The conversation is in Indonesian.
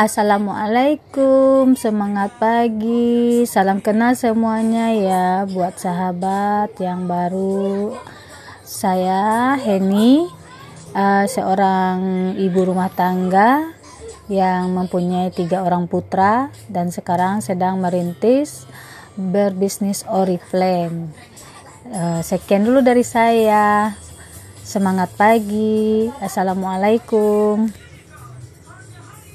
Assalamualaikum, semangat pagi, salam kenal semuanya ya buat sahabat yang baru. Saya Heni, uh, seorang ibu rumah tangga yang mempunyai tiga orang putra dan sekarang sedang merintis berbisnis Oriflame. Uh, sekian dulu dari saya. Semangat pagi. Assalamualaikum.